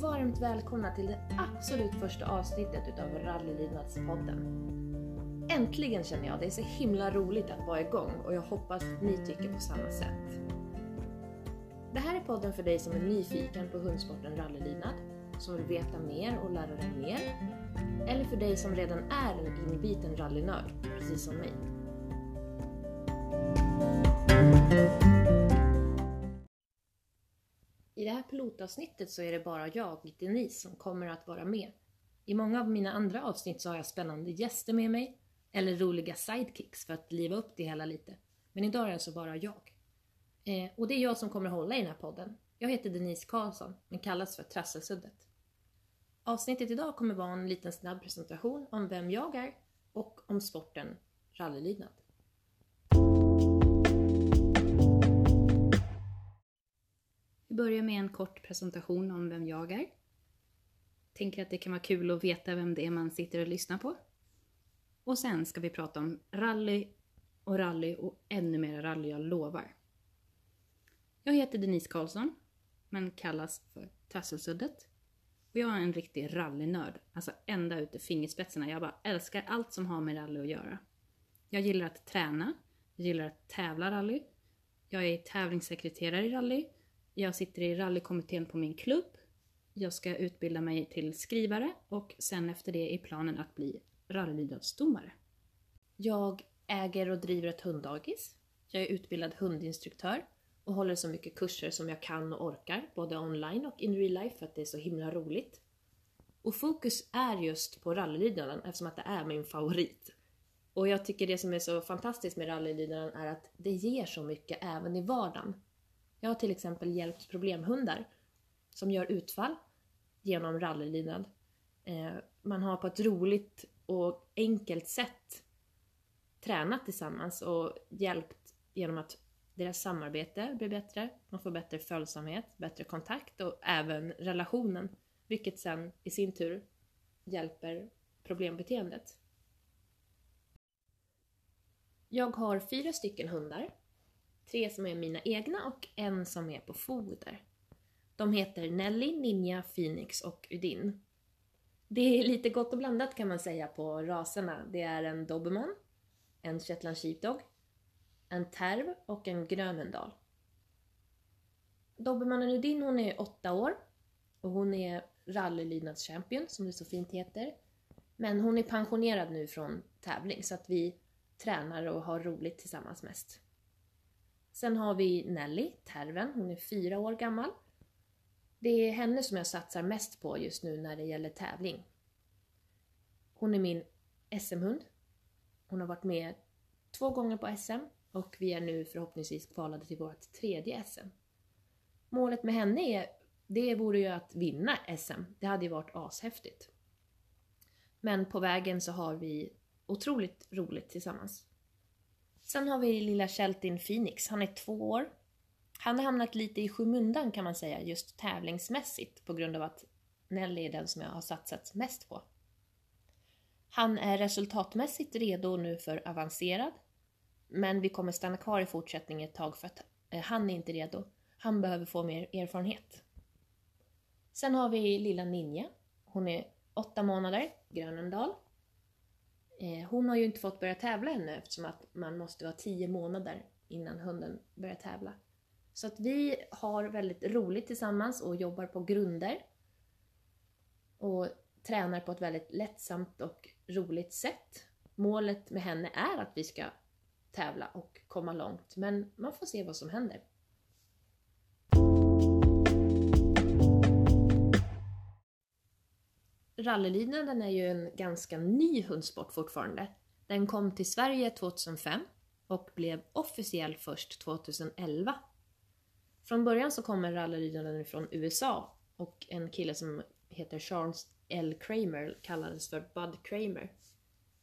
varmt välkomna till det absolut första avsnittet utav Rallylydnadspodden. Äntligen känner jag, det är så himla roligt att vara igång och jag hoppas att ni tycker på samma sätt. Det här är podden för dig som är nyfiken på hundsporten rallylydnad, som vill veta mer och lära dig mer, eller för dig som redan är en inbiten rallynörd, precis som mig. I det här pilotavsnittet så är det bara jag, Denise, som kommer att vara med. I många av mina andra avsnitt så har jag spännande gäster med mig, eller roliga sidekicks för att liva upp det hela lite. Men idag är det alltså bara jag. Eh, och det är jag som kommer hålla i den här podden. Jag heter Denise Karlsson, men kallas för Trasselsuddet. Avsnittet idag kommer vara en liten snabb presentation om vem jag är och om sporten rallylydnad. Vi börjar med en kort presentation om vem jag är. Tänker att det kan vara kul att veta vem det är man sitter och lyssnar på. Och sen ska vi prata om rally och rally och ännu mer rally, jag lovar. Jag heter Denise Karlsson, men kallas för Tasselsuddet. Och jag är en riktig rallynörd, alltså ända ut i fingerspetsarna. Jag bara älskar allt som har med rally att göra. Jag gillar att träna, jag gillar att tävla rally, jag är tävlingssekreterare i rally, jag sitter i rallykommittén på min klubb, jag ska utbilda mig till skrivare och sen efter det är planen att bli rallylydnadsdomare. Jag äger och driver ett hunddagis. Jag är utbildad hundinstruktör och håller så mycket kurser som jag kan och orkar, både online och in real life för att det är så himla roligt. Och fokus är just på rallylydnaden eftersom att det är min favorit. Och jag tycker det som är så fantastiskt med rallylydnaden är att det ger så mycket även i vardagen. Jag har till exempel hjälpt problemhundar som gör utfall genom rallylydnad. Eh, man har på ett roligt och enkelt sätt tränat tillsammans och hjälpt genom att deras samarbete blir bättre, man får bättre följsamhet, bättre kontakt och även relationen, vilket sen i sin tur hjälper problembeteendet. Jag har fyra stycken hundar. Tre som är mina egna och en som är på foder. De heter Nelly, Ninja, Phoenix och Udin. Det är lite gott och blandat kan man säga på raserna. Det är en dobermann, en shetland sheepdog, en terv och en grönendal. Dobermannen Udin hon är åtta år och hon är rallylydnadschampion som det så fint heter. Men hon är pensionerad nu från tävling så att vi tränar och har roligt tillsammans mest. Sen har vi Nelly, terven, hon är fyra år gammal. Det är henne som jag satsar mest på just nu när det gäller tävling. Hon är min SM-hund. Hon har varit med två gånger på SM och vi är nu förhoppningsvis kvalade till vårt tredje SM. Målet med henne är, det vore ju att vinna SM. Det hade ju varit ashäftigt. Men på vägen så har vi otroligt roligt tillsammans. Sen har vi lilla Sheltin Phoenix, han är två år. Han har hamnat lite i skymundan kan man säga, just tävlingsmässigt på grund av att Nelly är den som jag har satsat mest på. Han är resultatmässigt redo nu för avancerad, men vi kommer stanna kvar i fortsättningen ett tag för att eh, han är inte redo. Han behöver få mer erfarenhet. Sen har vi lilla Ninja. Hon är åtta månader, Grönendal. Eh, hon har ju inte fått börja tävla ännu eftersom att man måste vara tio månader innan hunden börjar tävla. Så att vi har väldigt roligt tillsammans och jobbar på grunder. Och tränar på ett väldigt lättsamt och roligt sätt. Målet med henne är att vi ska tävla och komma långt, men man får se vad som händer. Rallylydnaden är ju en ganska ny hundsport fortfarande. Den kom till Sverige 2005 och blev officiell först 2011. Från början så kommer rallylydnaden från USA och en kille som heter Charles L. Kramer kallades för Bud Kramer.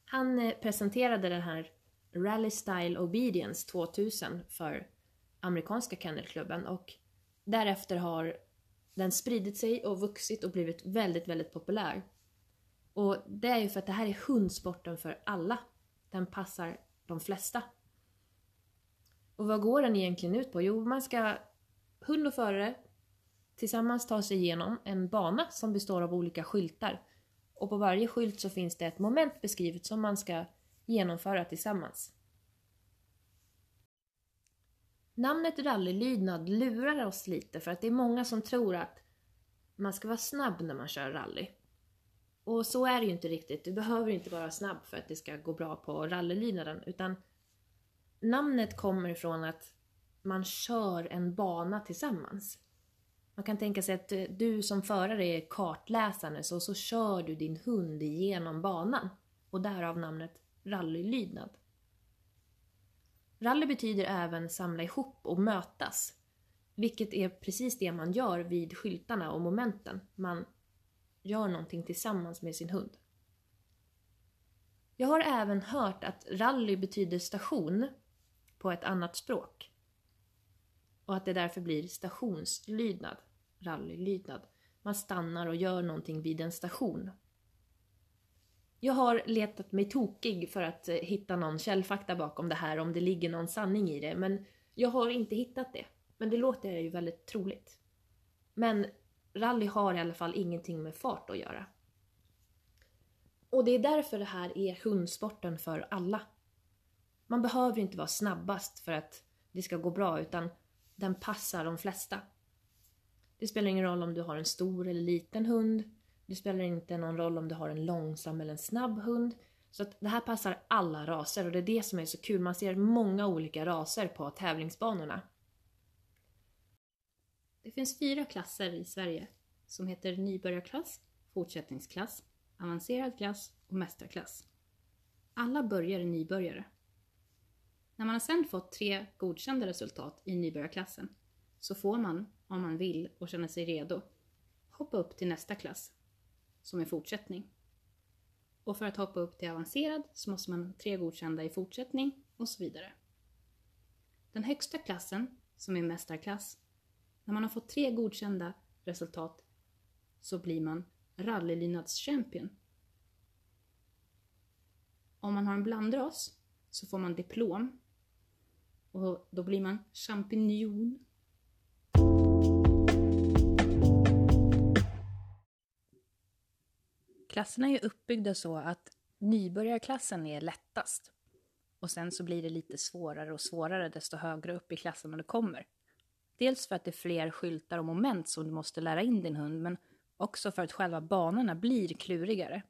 Han eh, presenterade den här Rally Style Obedience 2000 för amerikanska kennelklubben och därefter har den spridit sig och vuxit och blivit väldigt, väldigt populär. Och det är ju för att det här är hundsporten för alla. Den passar de flesta. Och vad går den egentligen ut på? Jo, man ska hund och förare tillsammans ta sig igenom en bana som består av olika skyltar. Och på varje skylt så finns det ett moment beskrivet som man ska genomföra tillsammans. Namnet rallylydnad lurar oss lite för att det är många som tror att man ska vara snabb när man kör rally. Och så är det ju inte riktigt. Du behöver inte vara snabb för att det ska gå bra på rallylydnaden utan namnet kommer ifrån att man kör en bana tillsammans. Man kan tänka sig att du som förare är kartläsare så, så kör du din hund igenom banan. Och därav namnet rallylydnad. Rally betyder även samla ihop och mötas. Vilket är precis det man gör vid skyltarna och momenten. Man gör någonting tillsammans med sin hund. Jag har även hört att rally betyder station på ett annat språk. Och att det därför blir stationslydnad, rallylydnad. Man stannar och gör någonting vid en station. Jag har letat mig tokig för att eh, hitta någon källfakta bakom det här, om det ligger någon sanning i det, men jag har inte hittat det. Men det låter ju väldigt troligt. Men rally har i alla fall ingenting med fart att göra. Och det är därför det här är hundsporten för alla. Man behöver inte vara snabbast för att det ska gå bra, utan den passar de flesta. Det spelar ingen roll om du har en stor eller liten hund. Det spelar inte någon roll om du har en långsam eller en snabb hund. Så att det här passar alla raser och det är det som är så kul. Man ser många olika raser på tävlingsbanorna. Det finns fyra klasser i Sverige som heter nybörjarklass, fortsättningsklass, avancerad klass och mästarklass. Alla börjar i nybörjare. När man har sedan fått tre godkända resultat i nybörjarklassen så får man, om man vill och känner sig redo, hoppa upp till nästa klass, som är fortsättning. Och för att hoppa upp till avancerad så måste man ha tre godkända i fortsättning och så vidare. Den högsta klassen, som är mästarklass, när man har fått tre godkända resultat så blir man rallylydnadschampion. Om man har en blandras så får man diplom och då blir man champinjon. Klasserna är uppbyggda så att nybörjarklassen är lättast. Och sen så blir det lite svårare och svårare desto högre upp i klassen du kommer. Dels för att det är fler skyltar och moment som du måste lära in din hund, men också för att själva banorna blir klurigare.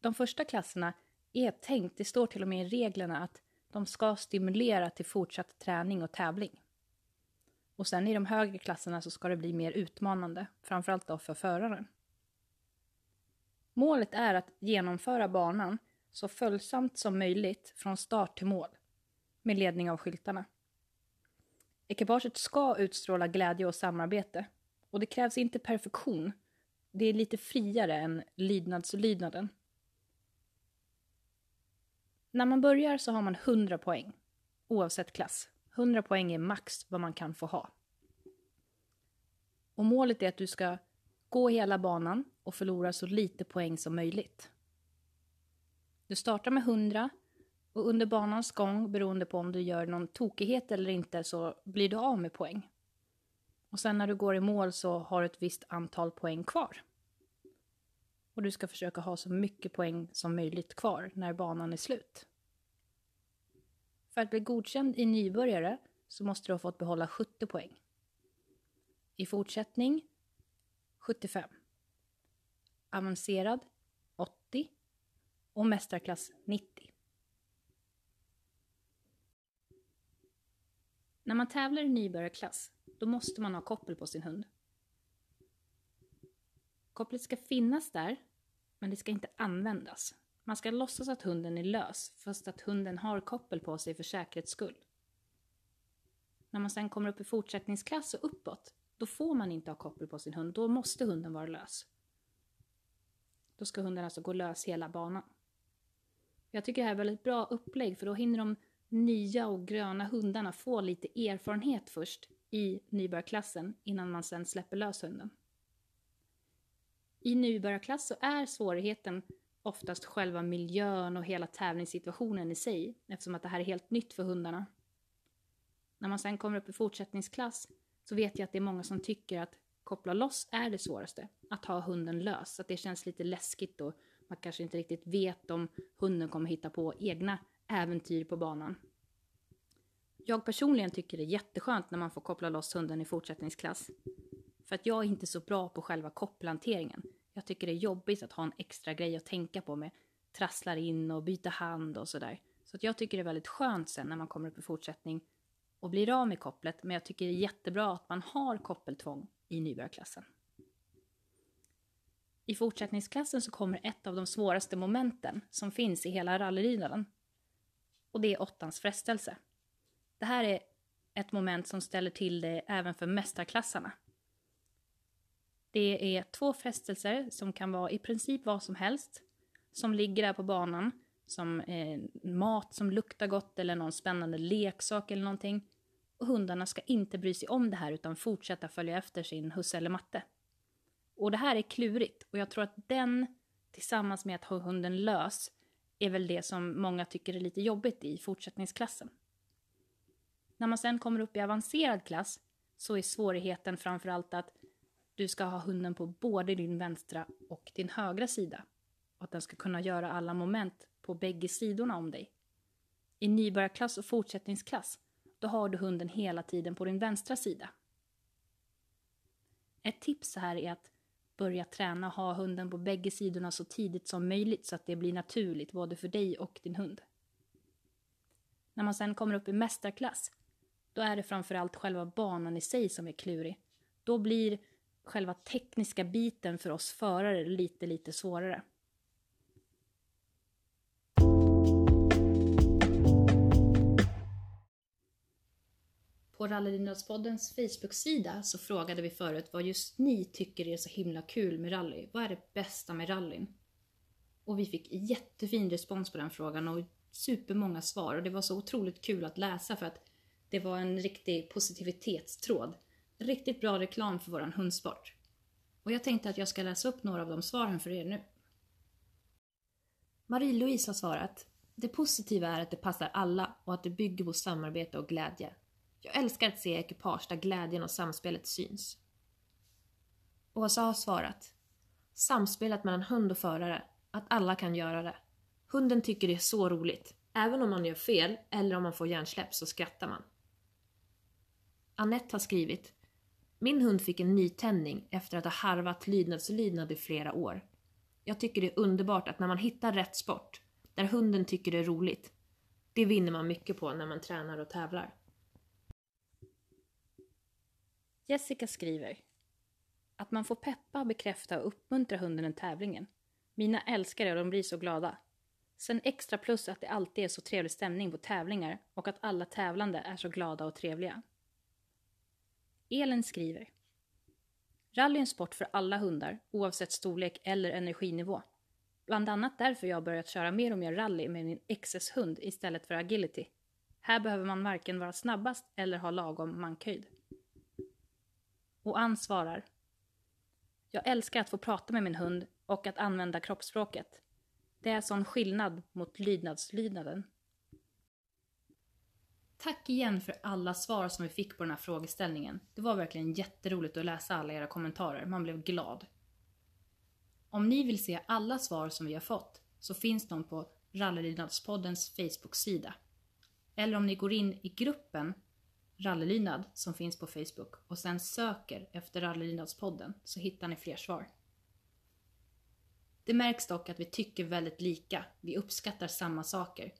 De första klasserna är tänkt, det står till och med i reglerna, att de ska stimulera till fortsatt träning och tävling. Och sen i de högre klasserna så ska det bli mer utmanande, framförallt då för föraren. Målet är att genomföra banan så följsamt som möjligt från start till mål med ledning av skyltarna. Ekipaget ska utstråla glädje och samarbete och det krävs inte perfektion. Det är lite friare än lydnadslydnaden. När man börjar så har man 100 poäng, oavsett klass. 100 poäng är max vad man kan få ha. Och målet är att du ska gå hela banan och förlora så lite poäng som möjligt. Du startar med 100 och under banans gång, beroende på om du gör någon tokighet eller inte, så blir du av med poäng. Och sen när du går i mål så har du ett visst antal poäng kvar. Och du ska försöka ha så mycket poäng som möjligt kvar när banan är slut. För att bli godkänd i nybörjare så måste du ha fått behålla 70 poäng. I fortsättning 75. Avancerad 80 och mästarklass 90. När man tävlar i nybörjarklass, då måste man ha koppel på sin hund. Kopplet ska finnas där, men det ska inte användas. Man ska låtsas att hunden är lös, fast att hunden har koppel på sig för säkerhets skull. När man sen kommer upp i fortsättningsklass och uppåt, då får man inte ha koppel på sin hund. Då måste hunden vara lös. Då ska hunden alltså gå lös hela banan. Jag tycker det här är väldigt bra upplägg, för då hinner de nya och gröna hundarna få lite erfarenhet först i nybörjarklassen innan man sen släpper lös hunden. I nybörjarklass så är svårigheten oftast själva miljön och hela tävlingssituationen i sig eftersom att det här är helt nytt för hundarna. När man sen kommer upp i fortsättningsklass så vet jag att det är många som tycker att koppla loss är det svåraste. Att ha hunden lös, att det känns lite läskigt och man kanske inte riktigt vet om hunden kommer hitta på egna äventyr på banan. Jag personligen tycker det är jätteskönt när man får koppla loss hunden i fortsättningsklass. För att jag är inte så bra på själva kopplanteringen. Jag tycker det är jobbigt att ha en extra grej att tänka på med trasslar in och byta hand och sådär. Så att jag tycker det är väldigt skönt sen när man kommer upp i fortsättning och blir av med kopplet. Men jag tycker det är jättebra att man har koppeltvång i nybörjarklassen. I fortsättningsklassen så kommer ett av de svåraste momenten som finns i hela rallyridaren. Och det är åttans frestelse. Det här är ett moment som ställer till det även för mästarklassarna. Det är två frestelser som kan vara i princip vad som helst som ligger där på banan som eh, mat som luktar gott eller någon spännande leksak eller någonting. Och hundarna ska inte bry sig om det här utan fortsätta följa efter sin husse eller matte. Och det här är klurigt och jag tror att den tillsammans med att ha hunden lös är väl det som många tycker är lite jobbigt i fortsättningsklassen. När man sen kommer upp i avancerad klass så är svårigheten framförallt att du ska ha hunden på både din vänstra och din högra sida. Och att den ska kunna göra alla moment på bägge sidorna om dig. I nybörjarklass och fortsättningsklass, då har du hunden hela tiden på din vänstra sida. Ett tips här är att börja träna och ha hunden på bägge sidorna så tidigt som möjligt så att det blir naturligt både för dig och din hund. När man sen kommer upp i mästarklass, då är det framförallt själva banan i sig som är klurig. Då blir själva tekniska biten för oss förare lite, lite svårare. På Rallydynadspoddens Facebook-sida så frågade vi förut vad just ni tycker är så himla kul med rally. Vad är det bästa med rallyn? Och vi fick jättefin respons på den frågan och supermånga svar och det var så otroligt kul att läsa för att det var en riktig positivitetstråd. Riktigt bra reklam för våran hundsport. Och jag tänkte att jag ska läsa upp några av de svaren för er nu. Marie-Louise har svarat. Det positiva är att det passar alla och att det bygger på samarbete och glädje. Jag älskar att se ekipage där glädjen och samspelet syns. Åsa har svarat. Samspelet mellan hund och förare. Att alla kan göra det. Hunden tycker det är så roligt. Även om man gör fel eller om man får hjärnsläpp så skrattar man. Annette har skrivit. Min hund fick en nytändning efter att ha harvat lydnadslydnad i flera år. Jag tycker det är underbart att när man hittar rätt sport, där hunden tycker det är roligt, det vinner man mycket på när man tränar och tävlar. Jessica skriver att man får peppa, bekräfta och uppmuntra hunden i tävlingen. Mina älskare och de blir så glada. Sen extra plus att det alltid är så trevlig stämning på tävlingar och att alla tävlande är så glada och trevliga. Elin skriver Rally är en sport för alla hundar, oavsett storlek eller energinivå. Bland annat därför jag har börjat köra mer och mer rally med min XS-hund istället för agility. Här behöver man varken vara snabbast eller ha lagom mankhöjd. Och Ann svarar. Jag älskar att få prata med min hund och att använda kroppsspråket. Det är sån skillnad mot lydnadslydnaden. Tack igen för alla svar som vi fick på den här frågeställningen. Det var verkligen jätteroligt att läsa alla era kommentarer, man blev glad. Om ni vill se alla svar som vi har fått så finns de på Rallylydnadspoddens Facebook-sida. Eller om ni går in i gruppen Rallylydnad som finns på Facebook och sen söker efter Rallylydnadspodden så hittar ni fler svar. Det märks dock att vi tycker väldigt lika, vi uppskattar samma saker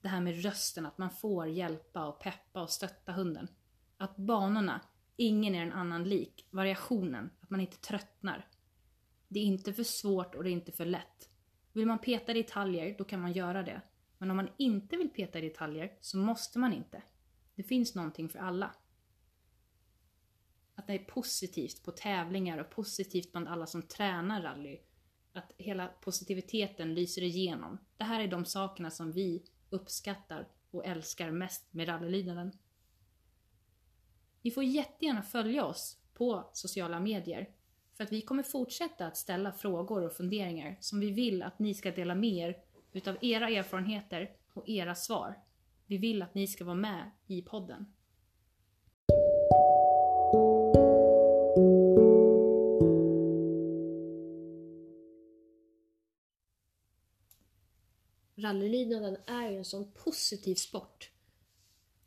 det här med rösten, att man får hjälpa och peppa och stötta hunden. Att banorna, ingen är en annan lik. Variationen, att man inte tröttnar. Det är inte för svårt och det är inte för lätt. Vill man peta i detaljer, då kan man göra det. Men om man inte vill peta i detaljer, så måste man inte. Det finns någonting för alla. Att det är positivt på tävlingar och positivt bland alla som tränar rally. Att hela positiviteten lyser igenom. Det här är de sakerna som vi uppskattar och älskar mest med rallylydnaden. Ni får jättegärna följa oss på sociala medier för att vi kommer fortsätta att ställa frågor och funderingar som vi vill att ni ska dela med er utav era erfarenheter och era svar. Vi vill att ni ska vara med i podden. Rallylydnaden är ju en sån positiv sport.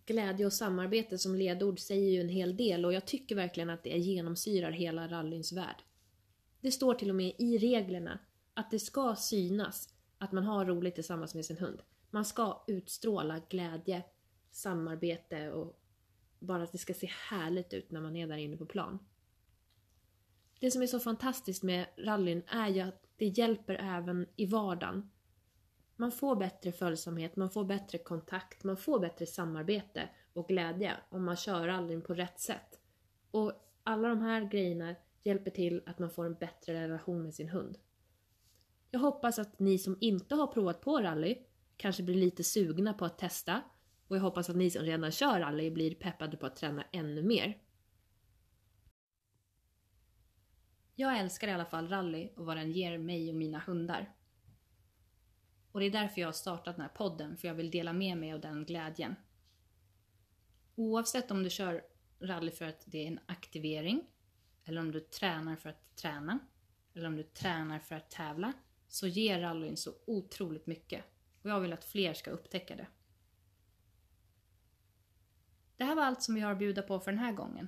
Glädje och samarbete som ledord säger ju en hel del och jag tycker verkligen att det genomsyrar hela rallyns värld. Det står till och med i reglerna att det ska synas att man har roligt tillsammans med sin hund. Man ska utstråla glädje, samarbete och bara att det ska se härligt ut när man är där inne på plan. Det som är så fantastiskt med rallyn är ju att det hjälper även i vardagen. Man får bättre följsamhet, man får bättre kontakt, man får bättre samarbete och glädje om man kör rallyn på rätt sätt. Och alla de här grejerna hjälper till att man får en bättre relation med sin hund. Jag hoppas att ni som inte har provat på rally kanske blir lite sugna på att testa och jag hoppas att ni som redan kör rally blir peppade på att träna ännu mer. Jag älskar i alla fall rally och vad den ger mig och mina hundar. Och det är därför jag har startat den här podden, för jag vill dela med mig av den glädjen. Oavsett om du kör rally för att det är en aktivering, eller om du tränar för att träna, eller om du tränar för att tävla, så ger rallyn så otroligt mycket. Och jag vill att fler ska upptäcka det. Det här var allt som vi har att bjuda på för den här gången.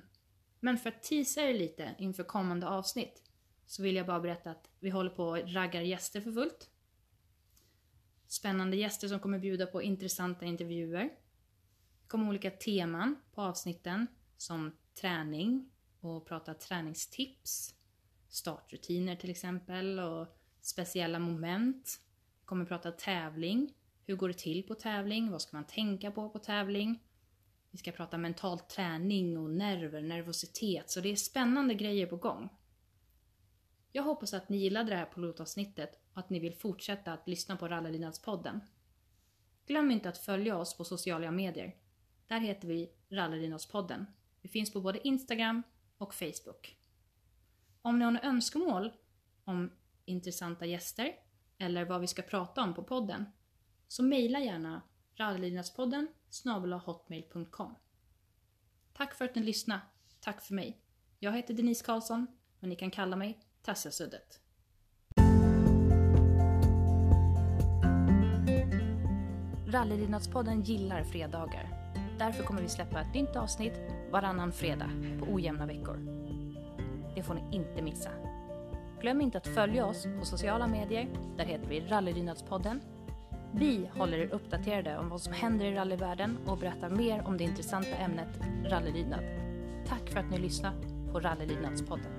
Men för att teasa er lite inför kommande avsnitt så vill jag bara berätta att vi håller på att raggar gäster för fullt. Spännande gäster som kommer bjuda på intressanta intervjuer. Det kommer olika teman på avsnitten som träning och prata träningstips, startrutiner till exempel och speciella moment. Vi kommer prata tävling. Hur går det till på tävling? Vad ska man tänka på på tävling? Vi ska prata mental träning och nerver, nervositet, så det är spännande grejer på gång. Jag hoppas att ni gillade det här pilotavsnittet och att ni vill fortsätta att lyssna på Rallylydnadspodden. Glöm inte att följa oss på sociala medier. Där heter vi Rallylydnadspodden. Vi finns på både Instagram och Facebook. Om ni har några önskemål om intressanta gäster eller vad vi ska prata om på podden så mejla gärna rallylydnadspodden hotmail.com. Tack för att ni lyssnade. Tack för mig. Jag heter Denise Karlsson och ni kan kalla mig Tassasuddet. Rallylydnadspodden gillar fredagar. Därför kommer vi släppa ett nytt avsnitt varannan fredag på ojämna veckor. Det får ni inte missa. Glöm inte att följa oss på sociala medier. Där heter vi Rallylydnadspodden vi håller er uppdaterade om vad som händer i rallyvärlden och berättar mer om det intressanta ämnet rallylydnad. Tack för att ni lyssnat på Rallylydnadspodden.